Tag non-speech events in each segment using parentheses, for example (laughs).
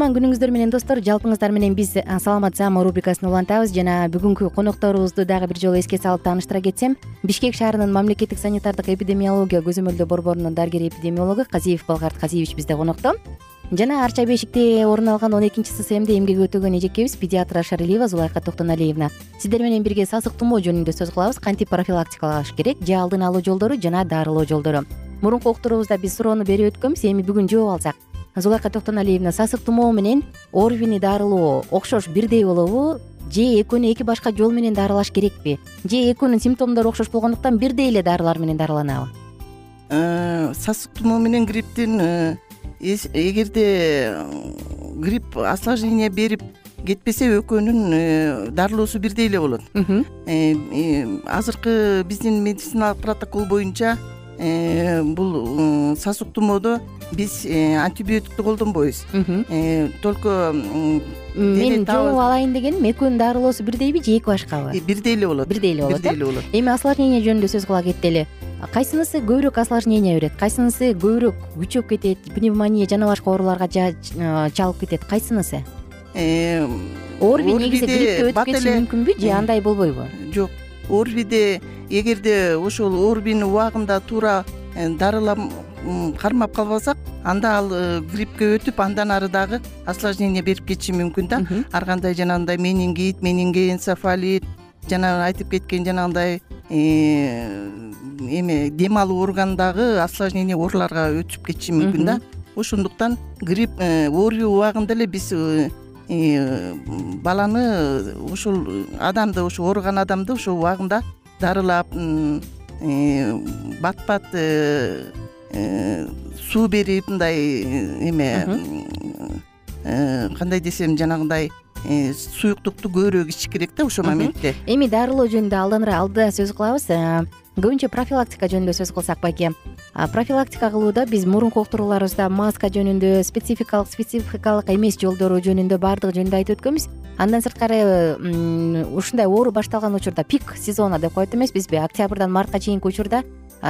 кутман күнүңүздөр менен достор жалпыңыздар менен биз саламат саама рубрикасын улантабыз. Жана бүгүнкү конокторубузду дагы бир жолу эске салып тааныштыра кетсем бишкек шаарынын мамлекеттик санитардык эпидемиология көзөмөлдөө борборунун дарыгер эпидемиологу казиев балгарт казиевич бизде конокто. Жана арча бешикте орун алган он экинчи ссмде эмгек өтөгөн эжекебиз педиатр ашаралиева зулайка токтоналиевна. Сиздер менен бирге сасык тумоо жөнүндө сөз кылабыз. Кантип профилактикалаш керек? Же алдын алуу жолдору жана дарылоо жолдору? Мурунку уктуруубузда биз суроону берип өткөнбүз эми бүгүн жооп алсак зулайка токтоналиевна сасык тумоо менен орвини дарылоо. Окшош бирдей болобу же экөөнү эки башка жол менен дарылаш керекпи? Же экөөнүн симптомдору окшош болгондуктан бирдей эле дарылар менен дарыланабы? Э, сасык тумоо менен грипптин э, эгерде грипп осложнение берип кетпесе экөөнүн дарылоосу бирдей эле болот. Э, азыркы биздин медициналык протокол боюнча бул сасык тумоодо биз э, антибиотикти колдонбойбуз. Э, только мен жолугуп алайын дегеним экөөнүн дарылоосу бирдейби же эки башкабы э, бирдей эле болот. Бирдей эле болот бирдей эле болот. Эми осложнение жөнүндө сөз кыла кетели кайсынысы көбүрөөк осложнение берет кайсынысы көбүрөөк күчөп кетет пневмония жана башка ооруларга чалып кетет кайсынысы? Орви негизи гриппти өтүп кетиши мүмкүнбү же андай болбойбу? жок орвиде эгерде ошол орвини убагында туура дарылам кармап калбасак анда ал э, гриппке өтүп андан ары дагы осложнение берип кетиши мүмкүн да. Ар кандай жанагындай менингит менингоэнцефалит жана айтып кеткен жанагындай э, эме дем алуу органындагы осложнение ооруларга өтүп кетиши мүмкүн да. Ошондуктан грипп э, орви убагында эле биз баланы ушул адамды ошо ооруган адамды ошол убагында дарылап бат бат суу берип мындай эме кандай десем жанагындай суюктукту көбүрөөк ичиш керек да ошол моментте. Эми дарылоо жөнүндө алдыда сөз кылабыз көбүнчө профилактика жөнүндө сөз кылсак байке. Профилактика кылууда биз мурунку уктурууларыбызда маска жөнүндө спецификалык спецификалык эмес жолдору жөнүндө баардыгы жөнүндө айтып өткөнбүз. Андан сырткары ушундай оору башталган учурда пик сезона деп коет эмеспизби октябрдан мартка чейинки учурда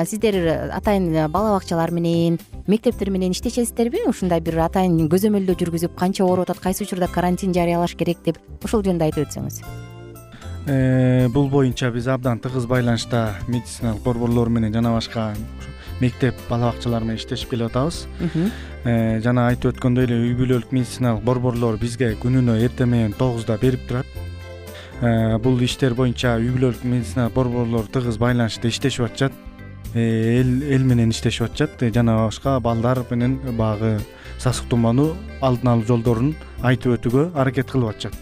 сиздер атайын бала бакчалар менен мектептер менен иштешесиздерби ушундай бир атайын көзөмөлдөө жүргүзүп канча ооруп атат кайсы учурда карантин жарыялаш керек деп ошол жөнүндө айтып өтсөңүз. э, бул боюнча биз абдан тыгыз байланышта медициналык борборлор менен жана башка мектеп бала бакчалар менен иштешип келип атабыз э, жана айтып өткөндөй эле үй бүлөлүк медициналык борборлор бизге күнүнө эртең менен тогузда берип турат. Э, бул иштер боюнча үй бүлөлүк медициналык борборлор тыгыз байланышта иштешип атышат. Э, эл менен иштешип атышат. Э, жана башка балдар менен баягы сасык тумоону алдын алуу жолдорун айтып өтүүгө аракет кылып атышат.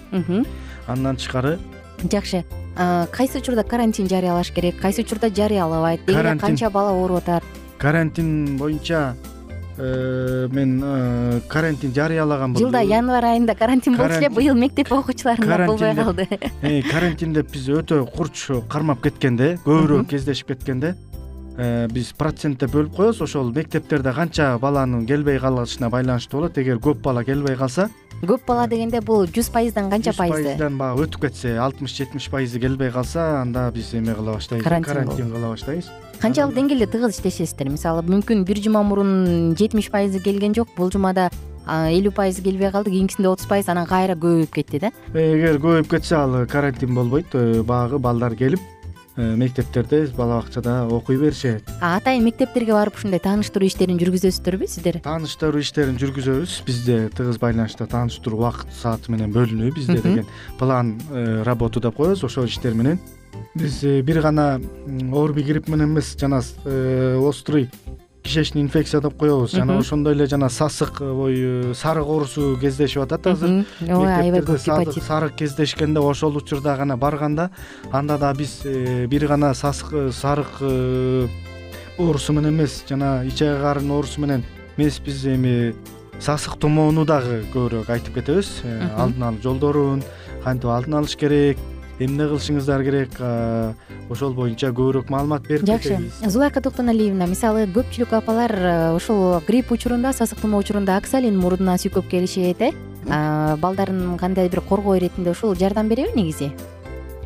Андан тышкары жакшы. Кайсы учурда карантин жарыялаш керек? Кайсы учурда жарыялабайт? Эле канча бала ооруп атат карантин боюнча э, мен э, карантин жарыялаган жылда январь айында карантин болчу эле быйыл мектеп окуучуларында болбой калды. Карантин деп биз өтө курч кармап кеткен да көбүрөөк кездешип кеткен да Э, биз процентте бөлүп коебуз. Ошол мектептерде канча баланын келбей калышына байланыштуу болот. Эгер көп бала келбей калса көп бала дегенде бул жүз пайыздан канча пайызы? жүз пайыздан баягы өтүп кетсе алтымыш жетимиш пайызы келбей калса анда биз эме кыла баштайбыз карантин кыла баштайбыз. Канчалык деңгээлде тыгыз иштешесиздер. Мисалы мүмкүн бир жума мурун жетимиш пайызы келген жок бул жумада элүү пайызы келбей калды кийинкисинде отуз пайыз анан кайра көбөйүп кетти да. Эгер көбөйүп кетсе ал карантин болбойт э, баягы балдар келип Э, мектептерде бала бакчада окуй беришет. Атайын мектептерге барып ушундай тааныштыруу иштерин жүргүзөсүздөрбү сиздер? Тааныштыруу иштерин жүргүзөбүз. Бизде тыгыз байланышта тааныштыруу убакыт сааты менен бөлүнүү бизде деген план э, работу деп коебуз ошол иштер менен. Биз э, бир гана орби грипп менен эмес жана острый кишечный инфекция деп коебуз. Жана ошондой эле жана сасык ой сарык оорусу кездешип атат азыр. Ооба аябай көп гепатит. сарык кездешкенде ошол учурда гана барганда анда да биз э, бир гана сасык сарык э, оорусу менен эмес жана ичек карын оорусу менен эмес биз эми сасык тумоону дагы көбүрөөк айтып кетебиз. Э, алдын алуу жолдорун кантип алдын алыш керек эмне кылышыңыздар керек? Ошол боюнча көбүрөөк маалымат берип жакшы. зулайка токтоналиевна мисалы көпчүлүк апалар ушул грипп учурунда сасык тумоо учурунда оксалин мурдуна сүйкөп келишет э? Балдарын кандайдыр бир коргоо иретинде ушул жардам береби негизи?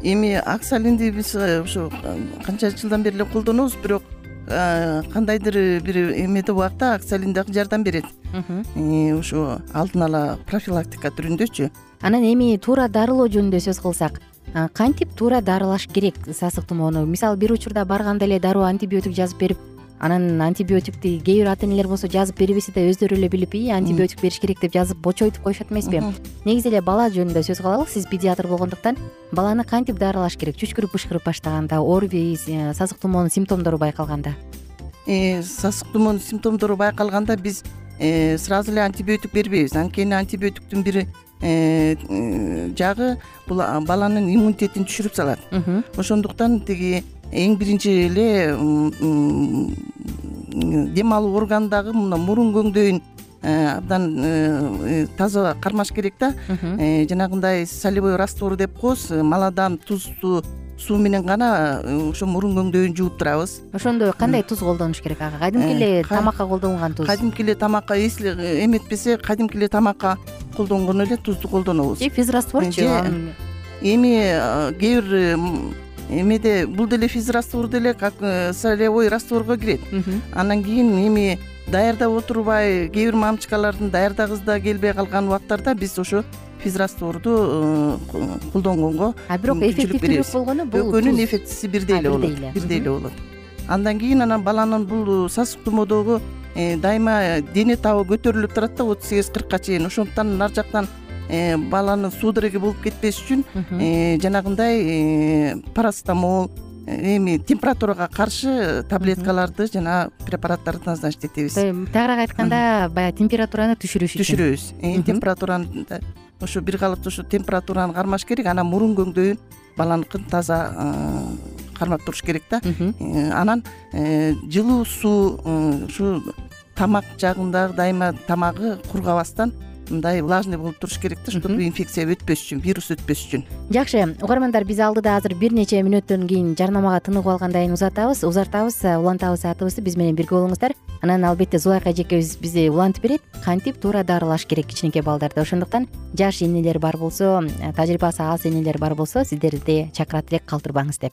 Эми оксалинди биз ушу канча жылдан бери эле колдонобуз бирок кандайдыр бир эмеде убакта оксалин дагы жардам берет. Ушу алдын ала профилактика түрүндөчү. Анан эми туура дарылоо жөнүндө сөз кылсак кантип туура дарылаш керек сасык тумоону мисалы бир учурда барганда эле дароо антибиотик жазып берип анан антибиотикти кээ бир ата энелер болсо жазып бербесе да өздөрү эле билип ии антибиотик бериш керек деп жазып бочойтуп коюшат эмеспи негизи эле бала жөнүндө сөз кылалы сиз педиатр болгондуктан баланы кантип дарылаш керек? Чүчкүрүп бышкырып баштаганда орби э, сасык тумоонун симптомдору байкалганда? Э, сасык тумоонун симптомдору байкалганда биз э, сразу эле антибиотик бербейбиз. Анткени антибиотиктин бир жагы бул баланын иммунитетин түшүрүп салат. Ошондуктан тиги эң биринчи эле дем алуу органындагы мына мурун көңдөйүн э, абдан э, таза кармаш керек да. Жанагындай солевой раствор деп коебуз молодан тузсу суу менен гана ошо мурун көңдөйүн жууп турабыз. Ошондо кандай туз колдонуш керек ага? Кадимки эле тамакка колдонулган туз? кадимки эле тамакка если эметпесе кадимки эле тамакка колдонгон эле тузду колдонобуз. Же физрастворчу эми кээ бир эмеде бул деле физраствор деле как э, солевой растворго кирет. Анан кийин эми даярдап отурбай кээ бир мамочкалардын даярдагыбызда келбей калган убактарда биз ошо физрастворду э, колдонгонго а бирок эффективдүүлүк болгону бул экөөнүн эффектиси бирдей эле болот бирдей эле болот. Андан кийин анан баланын бул сасык тумоодогу э, дайыма дене табы көтөрүлүп турат да отуз сегиз кыркка чейин. Ошондуктан нары жактан э, баланын судороги болуп кетпеш үчүн жанагындай парацетамол эми температурага каршы таблеткаларды жана препараттарды назначить этебиз. Тагыраак айтканда баягы температураны түшүрүш үчүн. Түшүрөбүз температураны ошо бир калыпты ушул температураны кармаш керек анан мурун көңдөйүн баланыкын таза кармап туруш керек да. Э, анан э, жылуу суу ушу тамак жагындагы дайыма тамагы кургабастан мындай влажный болуп туруш керек да чтобы инфекция өтпөш үчүн вирус өтпөш үчүн. Жакшы угармандар биз алдыда азыр бир нече мүнөттөн кийин жарнамага тыныгып алгандан кийин узатабыз. Узартабыз улантабыз саатыбызды биз менен бирге болуңуздар. Анан албетте зулайка эжекебиз бизди улантып берет. Кантип туура дарылаш керек кичинекей балдарды. Ошондуктан жаш энелер бар болсо тажрыйбасы аз энелер бар болсо сиздерди чакырат элек калтырбаңыз деп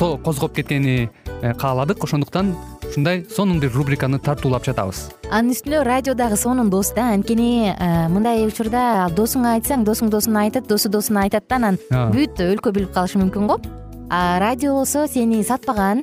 козгоп кеткени э, кааладык. Ошондуктан ушундай сонун бир рубриканы тартуулап жатабыз. Анын үстүнө радио дагы сонун дос да анткени э, мындай учурда досуңа айтсаң досуң досуна айтат досу досуна айтат да анан бүт өлкө билип калышы мүмкүн го. А радио болсо сени сатпаган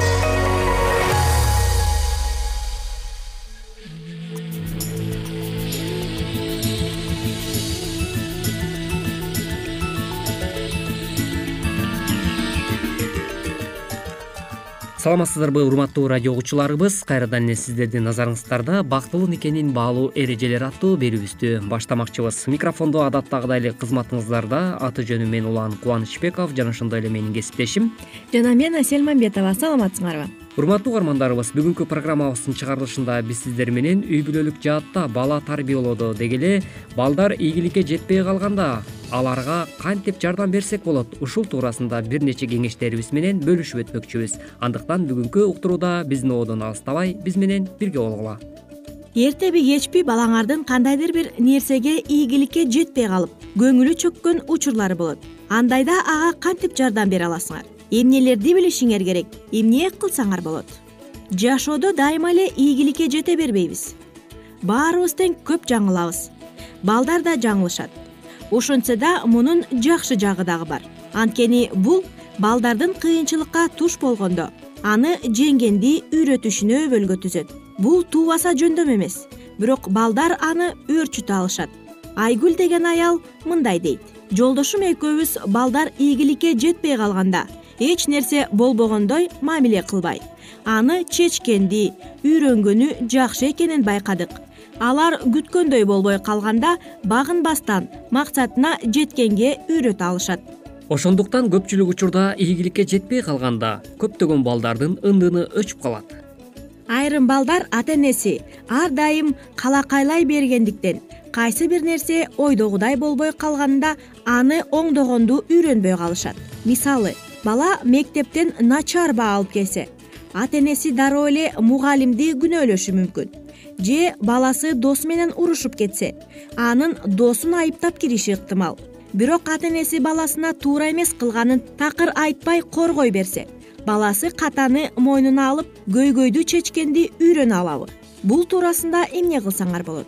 саламатсыздарбы урматтуу радио угуучуларыбыз. Кайрадан эле сиздердин назарыңыздарда бактылуу никенин баалуу эрежелери аттуу берүүбүздү баштамакчыбыз. Микрофондо адаттагыдай эле кызматыңыздарда аты жөнүм мен улан кубанычбеков жана ошондой эле менин кесиптешим. Жана мен асель мамбетова саламатсыңарбы урматтуу угармандарыбыз бүгүнкү программабыздын чыгарылышында биз сиздер менен үй бүлөлүк жаатта бала тарбиялоодо деги эле балдар ийгиликке жетпей калганда аларга кантип жардам берсек болот? Ушул туурасында бир нече кеңештерибиз менен бөлүшүп өтмөкчүбүз. Андыктан бүгүнкү уктуруда биздин ободон алыстабай биз менен бирге болгула эртеби кечпи балаңардын кандайдыр бир нерсеге ийгиликке жетпей калып көңүлү чөккөн учурлары болот. Андайда ага кантип жардам бере аласыңар эмнелерди билишиңер керек? Эмне кылсаңар болот? Жашоодо дайыма эле ийгиликке жете бербейбиз. Баарыбыз тең көп жаңылабыз. Балдар да жаңылышат. Ошентсе да мунун жакшы жагы дагы бар. Анткени бул балдардын кыйынчылыкка туш болгондо. Аны жеңгенди үйрөтүшүнө өбөлгө түзөт. Бул туубаса жөндөм эмес. Бирок балдар аны өөрчүтө алышат. Айгүл деген аял мындай дейт. Жолдошум экөөбүз балдар ийгиликке жетпей калганда эч нерсе болбогондой мамиле кылбай. Аны чечкенди үйрөнгөнү жакшы экенин байкадык. Алар күткөндөй болбой калганда багынбастан максатына жеткенге үйрөтө алышат. Ошондуктан көпчүлүк учурда ийгиликке жетпей калганда көптөгөн балдардын ындыны өчүп калат. Айрым балдар ата энеси ар дайым калакайлай бергендиктен кайсы бир нерсе ойдогудай болбой калганда аны оңдогонду үйрөнбөй калышат. Мисалы бала мектептен начар баа алып келсе ата энеси дароо эле мугалимди күнөөлөшү мүмкүн. Же баласы досу менен урушуп кетсе анын досун айыптап кириши ыктымал. Бирок ата энеси баласына туура эмес кылганын такыр айтпай коргой берсе баласы катаны мойнуна алып көйгөйдү чечкенди үйрөнө алабы. Бул туурасында эмне кылсаңар болот?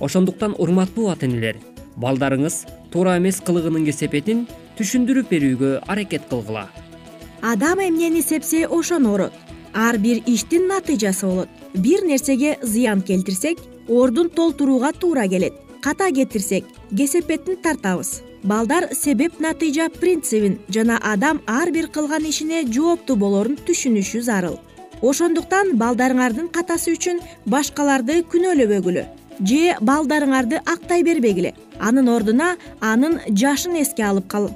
Ошондуктан урматтуу ата энелер балдарыңыз туура эмес кылыгынын кесепетин түшүндүрүп берүүгө аракет кылгыла. Адам эмнени сепсе ошону орот. Ар бир иштин натыйжасы болот. Бир нерсеге зыян келтирсек ордун толтурууга туура келет. Ката кетирсек кесепетин тартабыз. Балдар себеп натыйжа принцибин жана адам ар бир кылган ишине жооптуу болорун түшүнүшү зарыл. Ошондуктан балдарыңардын катасы үчүн башкаларды күнөөлөбөгүлө же балдарыңарды актай бербегиле. Анын ордуна анын жашын эске алып кал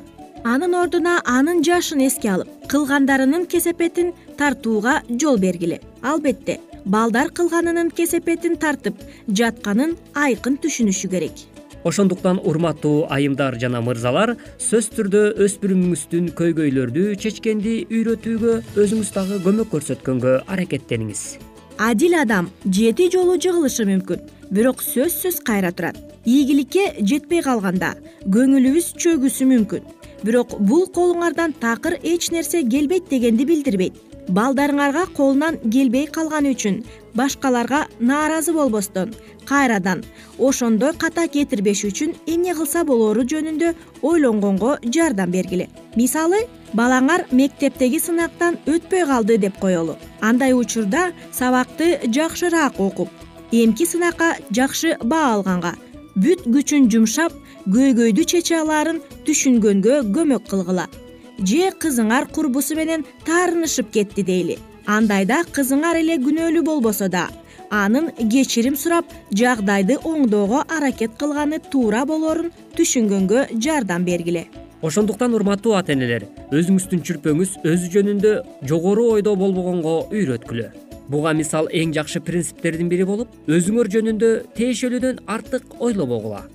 анын ордуна анын жашын эске алып кылгандарынын кесепетин тартууга жол бергиле. Албетте балдар кылганынын кесепетин тартып жатканын айкын түшүнүшү керек. Ошондуктан урматтуу айымдар жана мырзалар сөзсүз түрдө өспүрүмүңүздүн көйгөйлөрдү чечкенди үйрөтүүгө өзүңүз дагы көмөк көрсөткөнгө аракеттениңиз. Адил адам жети жолу жыгылышы мүмкүн бирок сөзсүз кайра турат. Ийгиликке жетпей калганда көңүлүбүз чөгүсү мүмкүн бирок бул колуңардан такыр эч нерсе келбейт дегенди билдирбейт. Балдарыңарга колунан келбей калганы үчүн башкаларга нааразы болбостон. Кайрадан ошондой ката кетирбеш үчүн эмне кылса болоору жөнүндө ойлонгонго жардам бергиле. Мисалы балаңар мектептеги сынактан өтпөй калды деп коелу. Андай учурда сабакты жакшыраак окуп эмки сынакка жакшы баа алганга бүт күчүн жумшап көйгөйдү чече алаарын түшүнгөнгө көмөк кылгыла. Же кызыңар курбусу менен таарынышып кетти дейли. Андайда кызыңар эле күнөөлүү болбосо да. Анын кечирим сурап жагдайды оңдоого аракет кылганы туура болоорун түшүнгөнгө жардам бергиле. Ошондуктан урматтуу ата энелер өзүңүздүн чүрпөңүз өзү жөнүндө жогору ойдо болбогонго үйрөткүлө. Буга мисал эң жакшы принциптердин бири болуп өзүңөр жөнүндө тиешелүүдөн артык ойлобогула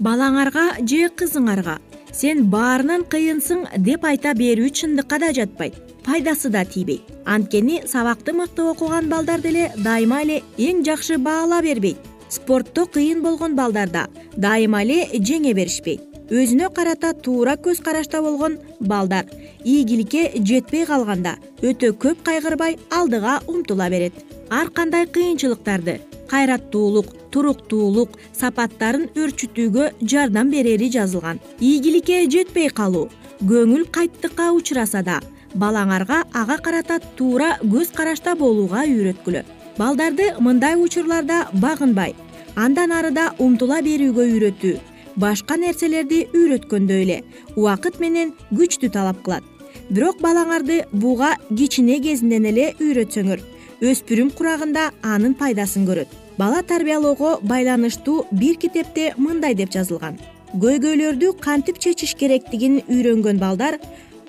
балаңарга же кызыңарга. Сен баарынан кыйынсың деп айта берүү чындыкка да жатпайт пайдасы да тийбейт. Анткени сабакты мыкты окуган балдар деле дайыма эле эң жакшы баала бербейт. Спортто кыйын болгон балдар да дайыма эле жеңе беришпейт өзүнө карата туура көз карашта болгон балдар. Ийгиликке жетпей калганда өтө көп кайгырбай алдыга умтула берет. Ар кандай кыйынчылыктарды кайраттуулук туруктуулук сапаттарын өөрчүтүүгө жардам берери жазылган. Ийгиликке жетпей калуу көңүл кайттыкка учураса да балаңарга ага карата туура көз карашта болууга үйрөткүлө. Балдарды мындай учурларда багынбай андан арыда умтула берүүгө үйрөтүү башка нерселерди үйрөткөндөй эле. Убакыт менен күчтү талап кылат. Бирок балаңарды буга кичине кезинен эле үйрөтсөңөр. Өспүрүм курагында анын пайдасын көрөт. Бала тарбиялоого байланыштуу бир китепте мындай деп жазылган. Көйгөйлөрдү кантип чечиш керектигин үйрөнгөн балдар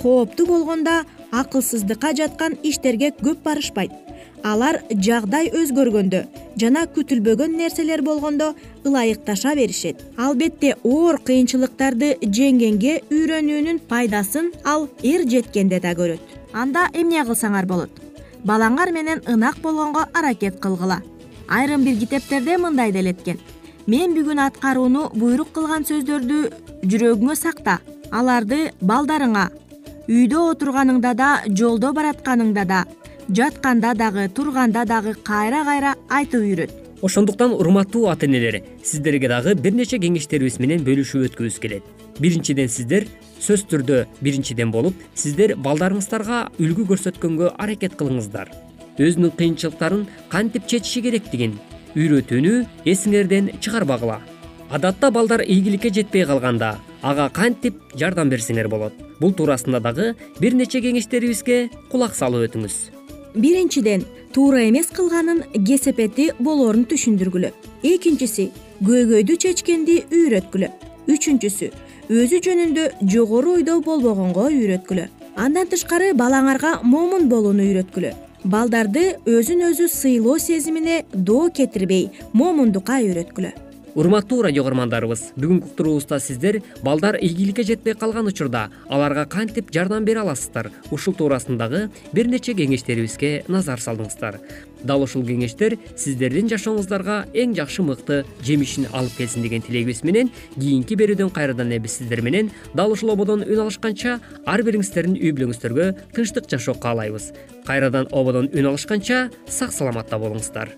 кооптуу болгондо акылсыздыкка жаткан иштерге көп барышпайт алар жагдай өзгөргөндө жана күтүлбөгөн нерселер болгондо ылайыкташа беришет. Албетте оор кыйынчылыктарды жеңгенге үйрөнүүнүн пайдасын ал эр жеткенде да көрөт. Анда эмне кылсаңар болот? Балаңар менен ынак болгонго аракет кылгыла. Айрым бир китептерде мындай делеткен мен бүгүн аткарууну буйрук кылган сөздөрдү жүрөгүңө сакта аларды балдарыңа үйдө отурганыңда да жолдо баратканыңда да жатканда дагы турганда дагы кайра кайра айтып үйрөт. Ошондуктан урматтуу ата энелер сиздерге дагы бир нече кеңештерибиз менен бөлүшүп өткүбүз келет. Биринчиден сиздер сөзсүз түрдө биринчиден болуп сиздер балдарыңыздарга үлгү көрсөткөнгө аракет кылыңыздар. Өзүнүн кыйынчылыктарын кантип чечиши керектигин үйрөтүүнү эсиңерден чыгарбагыла адатта балдар ийгиликке жетпей калганда ага кантип жардам берсеңер болот. Бул туурасында дагы бир нече кеңештерибизге кулак салып өтүңүз биринчиден туура эмес кылганын кесепети болоорун түшүндүргүлө. Экинчиси көйгөйдү чечкенди үйрөткүлө. Үчүнчүсү өзү жөнүндө жогору ойдо болбогонго үйрөткүлө. Андан тышкары балаңарга момун болууну үйрөткүлө. Балдарды өзүн өзү сыйлоо сезимине доо кетирбей момундукка үйрөткүлө урматтуу радио каармандарыбыз бүгүнкү уктуруубузда сиздер балдар ийгиликке жетпей калган учурда аларга кантип жардам бере аласыздар? Ушул туурасындагы бир нече кеңештерибизге назар салдыңыздар. Дал ушул кеңештер сиздердин жашооңуздарга эң жакшы мыкты жемишин алып келсин деген тилегибиз менен кийинки берүүдөн кайрадан эле биз сиздер менен дал ушул ободон үн алышканча ар бириңиздердин үй бүлөңүздөргө тынчтык жашоо каалайбыз. Кайрадан ободон үн алышканча сак саламатта болуңуздар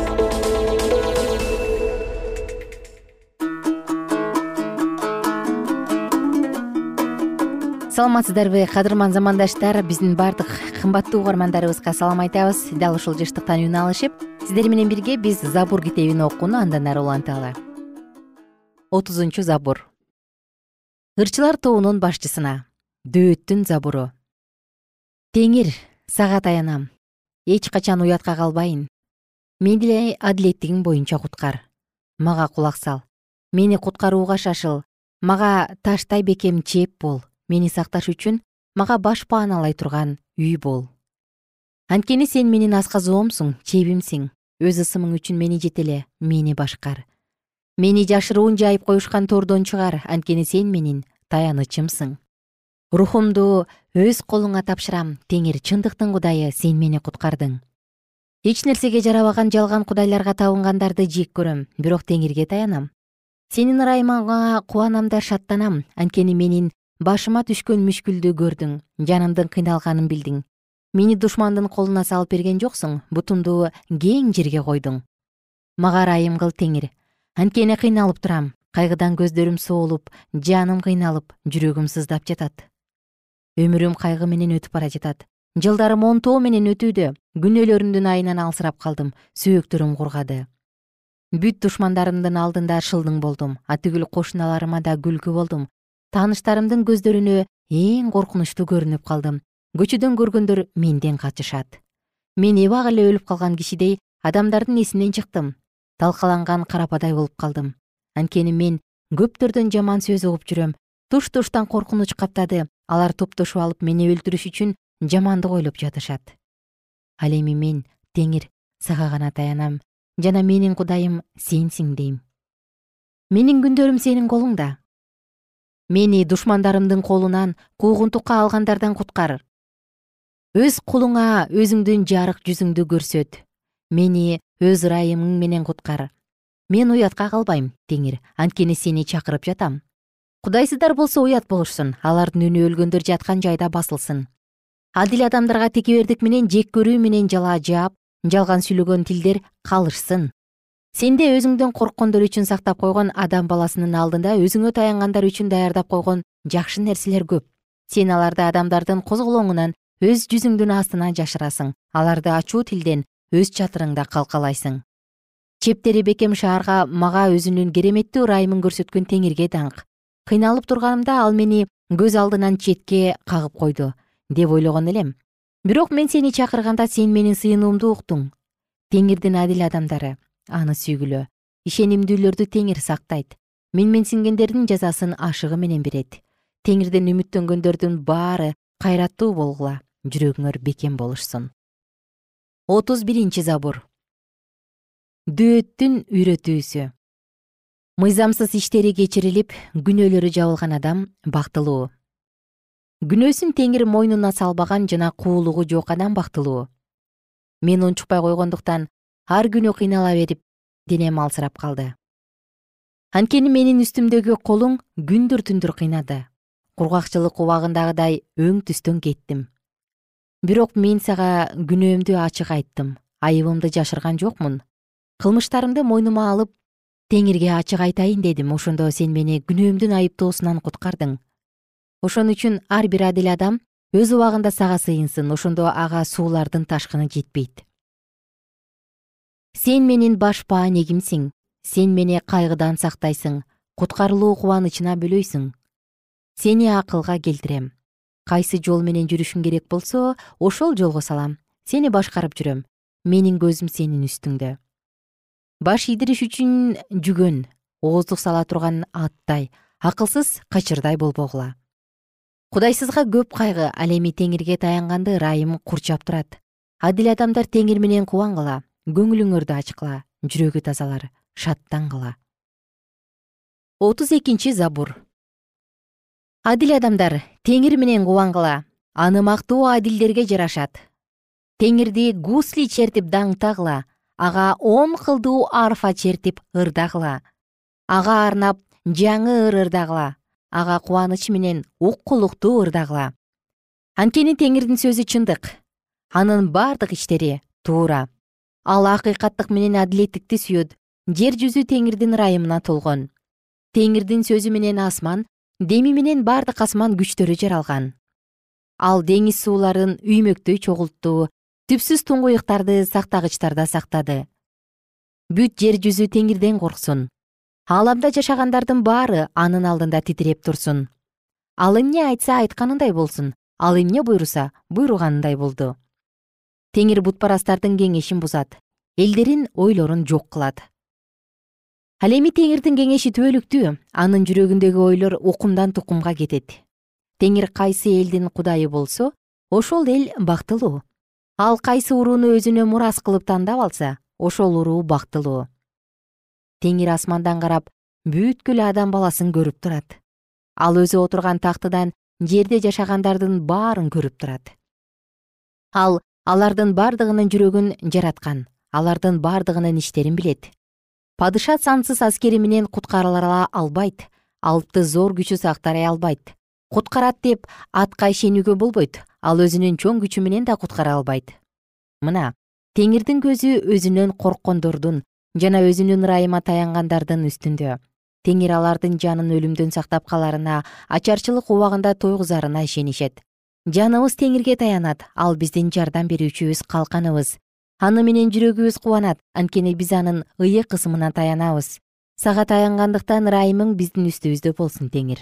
саламатсыздарбы? Кадырман замандаштар биздин баардык кымбаттуу угармандарыбызга салам айтабыз. Дал ушул жыштыктан үн алышып сиздер менен бирге биз забур китебин окууну андан ары уланталы отузунчу забур. Ырчылар тобунун башчысына. Дөөттүн забуру. Теңир сага таянам эч качан уятка калбайын. Мени адилеттигиң боюнча куткар. Мага кулак сал. Мени куткарууга шашыл. Мага таштай бекем чеп бол мени сакташ үчүн мага баш пааналай турган үй бол. Анткени сен менин асказоомсуң чебимсиң өз ысымың үчүн мени жетеле мени башкар. Мени жашыруун жайып коюшкан тордон чыгар анткени сен менин таянычымсың. Рухумду өз колуңа тапшырам теңир чындыктын кудайы сен мени куткардың. Эч нерсеге жарабаган жалган кудайларга табынгандарды жек көрөм бирок теңирге таянам. Сенин ырайымыңа кубанам да шаттанам анткени менин башыма түшкөн мүшкүлдү көрдүң жанымдын кыйналганын билдиң. Мени душмандын колуна салып берген жоксуң бутумду кең жерге койдуң. Мага ырайым кыл теңир. Анткени кыйналып турам кайгыдан көздөрүм соолуп жаным кыйналып жүрөгүм сыздап жатат. Өмүрүм кайгы менен өтүп бара жатат. Жылдарым онтоо менен өтүүдө күнөөлөрүмдүн айынан алсырап калдым сөөктөрүм кургады. Бүт душмандарымдын алдында шылдың болдум атүгүл кошуналарыма да күлкү болдум тааныштарымдын көздөрүнө эң коркунучтуу көрүнүп калдым. Көчөдөн көргөндөр менден качышат мен эбак эле өлүп калган кишидей адамдардын эсинен чыктым. Талкаланган карападай болуп калдым. Анткени мен көптөрдөн жаман сөз угуп жүрөм. Туш туштан коркунуч каптады. Алар топтошуп алып мени өлтүрүш үчүн жамандык ойлоп жатышат. Ал эми мен теңир сага гана таянам. Жана менин кудайым сенсиң дейм. Менин күндөрүм сенин колуңда мени душмандарымдын колунан куугунтукка алгандардан куткар. Өз кулуңа өзүңдүн жарык жүзүңдү көрсөт. Мени өз ырайымың менен куткар. Мен уятка калбайм теңир. Анткени сени чакырып жатам. Кудайсыздар болсо уят болушсун. Алардын үнү өлгөндөр жаткан жайда басылсын. Адил адамдарга текебердик менен жек көрүү менен жала жаап жалган сүйлөгөн тилдер калышсын сенде өзүңдөн корккондор үчүн сактап койгон адам баласынын алдында өзүңө таянгандар үчүн даярдап койгон жакшы нерселер көп. Сен аларды адамдардын козголоңунан өз жүзүңдүн астына жашырасың. Аларды ачуу тилден өз чатырыңда калкалайсың. Чептери бекем шаарга мага өзүнүн кереметтүү ырайымын көрсөткөн теңирге даңк. Кыйналып турганымда ал мени көз алдынан четке кагып койду деп ойлогон элем. Бирок мен сени чакырганда сен менин сыйынуумду уктуң. Теңирдин адил адамдары аны сүйгүлө. Ишенимдүүлөрдү теңир сактайт. Менменсингендердин жазасын ашыгы менен берет. Теңирден үмүттөнгөндөрдүн баары кайраттуу болгула. Жүрөгүңөр бекем болушсун. Отуз биринчи забур. Дөөттүн үйрөтүүсү. Мыйзамсыз иштери кечирилип күнөөлөрү жабылган адам бактылуу. Күнөөсүн теңир мойнуна салбаган жана куулугу жок адам бактылуу. Мен унчукпай койгондуктан ар күнү кыйнала берип денем алсырап калды. Анткени менин үстүмдөгү колуң күндүр түндүр кыйнады. Кургакчылык убагындагыдай өң түстөн кеттим. Бирок мен сага күнөөмдү ачык айттым. Айыбымды жашырган жокмун. Кылмыштарымды мойнума алып теңирге ачык айтайын дедим. Ошондо сен мени күнөөмдүн айыптоосунан куткардың. Ошон үчүн ар бир адил адам өз убагында сага сыйынсын. Ошондо ага суулардын ташкыны жетпейт сен менин баш паанегимсиң. Сен мени кайгыдан сактайсың. Куткарылуу кубанычына бөлөйсүң. Сени акылга келтирем. Кайсы жол менен жүрүшүң керек болсо ошол жолго салам. Сени башкарып жүрөм. Менин көзүм сенин үстүңдө. Баш ийдириш үчүн жүгөн. Ооздук сала турган аттай. Акылсыз качырдай болбогула. Кудайсызга көп кайгы ал эми теңирге таянганды ырайым курчап турат. Адил адамдар теңир менен кубангыла көңүлүңөрдү ачкыла жүрөгү тазалар шаттангыла отуз экинчи забур. Адил адамдар теңир менен кубангыла. Аны мактоо адилдерге жарашат. Теңирди гусли чертип даңктагыла ага он кылдуу арфа чертип ырдагыла ага арнап жаңы ыр ырдагыла ага кубаныч менен уккулукту ырдагыла анткени теңирдин сөзү чындык. Анын бардык иштери туура ал акыйкаттык менен адилеттикти сүйөт. Жер жүзү теңирдин ырайымына толгон. Теңирдин сөзү менен асман деми менен бардык асман күчтөрү жаралган. Ал деңиз сууларын үймөктөй чогултту түпсүз туңгуюктарды сактагычтарда сактады. Бүт жер жүзү теңирден корксун. Ааламда жашагандардын баары анын алдында титиреп турсун. Ал эмне айтса айтканындай болсун. Ал эмне буйруса буйруганындай болду теңир бутпарастардын кеңешин бузат. Элдерин ойлорун жок кылат. Ал эми теңирдин кеңеши түбөлүктүү. Анын жүрөгүндөгү ойлор укумдан тукумга кетет. Теңир кайсы элдин кудайы болсо ошол эл бактылуу. Ал кайсы урууну өзүнө мурас кылып тандап алса ошол уруу бактылуу. Теңир асмандан карап бүткүл адам баласын көрүп турат. Ал өзү отурган тактыдан жерде жашагандардын баарын көрүп турат. Ал алардын бардыгынын жүрөгүн жараткан алардын бардыгынын иштерин билет. Падыша сансыз аскери менен куткарыла албайт алыпты зор күчү сактай албайт. Куткарат деп атка ишенүүгө болбойт ал өзүнүн чоң күчү менен да куткара албайт. Мына теңирдин көзү өзүнөн корккондордун жана өзүнүн ырайыма таянгандардын үстүндө. Теңир алардын жанын өлүмдөн сактап каларына ачарчылык убагында тойгузарына ишенишет жаныбыз теңирге таянат ал биздин жардам берүүчүбүз калканыбыз. Аны менен жүрөгүбүз кубанат анткени биз анын ыйык кысымына таянабыз. Сага таянгандыктан ырайымың биздин үстүбүздө болсун теңир.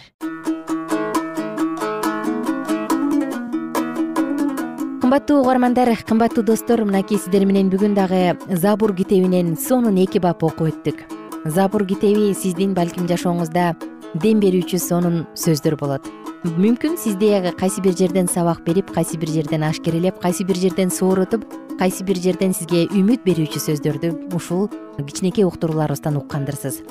Кымбаттуу угармандар кымбаттуу достор мынакей сиздер менен бүгүн дагы забур китебинен сонун эки бап окуп өттүк. Забур китеби сиздин балким жашооңузда дем берүүчү сонун сөздөр болот. Мүмкүн сизде кайсы бир жерден сабак берип кайсы бир жерден ашкерелеп кайсы бир жерден сооротуп кайсы бир жерден сизге үмүт берүүчү сөздөрдү ушул кичинекей уктурууларыбыздан уккандырсыз.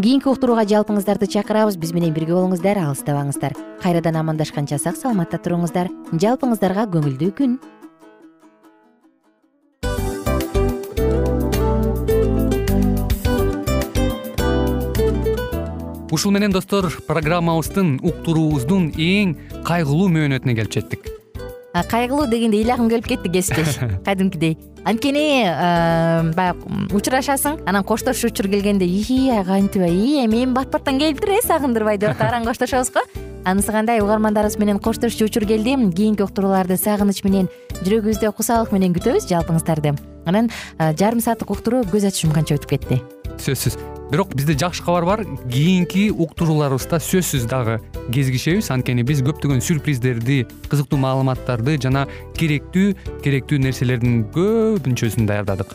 Кийинки уктурууга жалпыңыздарды чакырабыз. Биз менен бирге болуңуздар алыстабаңыздар. Кайрадан амандашканча сак саламатта туруңуздар. Жалпыңыздарга көңүлдүү күн ушул менен достор программабыздын уктуруубуздун эң кайгылуу мөөнөтүнө келип жеттик. Кайгылуу дегенде ыйлагым келип кетти кесиптеш. (laughs) Кадимкидей. Анткени баягы учурашасың анан коштошуу учур келгенде ии кантип ии эми бат баттан келиптир э сагындырбай деп (laughs) атып араң коштошобуз го анысы кандай угармандарыбыз менен коштошчу учур келди кийинки уктурууларды сагыныч менен жүрөгүбүздө кусалык менен күтөбүз жалпыңыздарды. Анан жарым сааттык уктуруу көз ачып жумганча өтүп кетти. Сөзсүз. Бирок бизде жакшы кабар бар. Кийинки уктурууларыбызда сөзсүз дагы кезигишебиз. Анткени биз көптөгөн сюрприздерди кызыктуу маалыматтарды жана керектүү керектүү нерселердин көпүнчөсүн даярдадык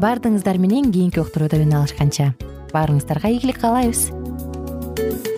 баардыгыңыздар менен кийинки октурудөн алышканча. Баарыңыздарга ийгилик каалайбыз.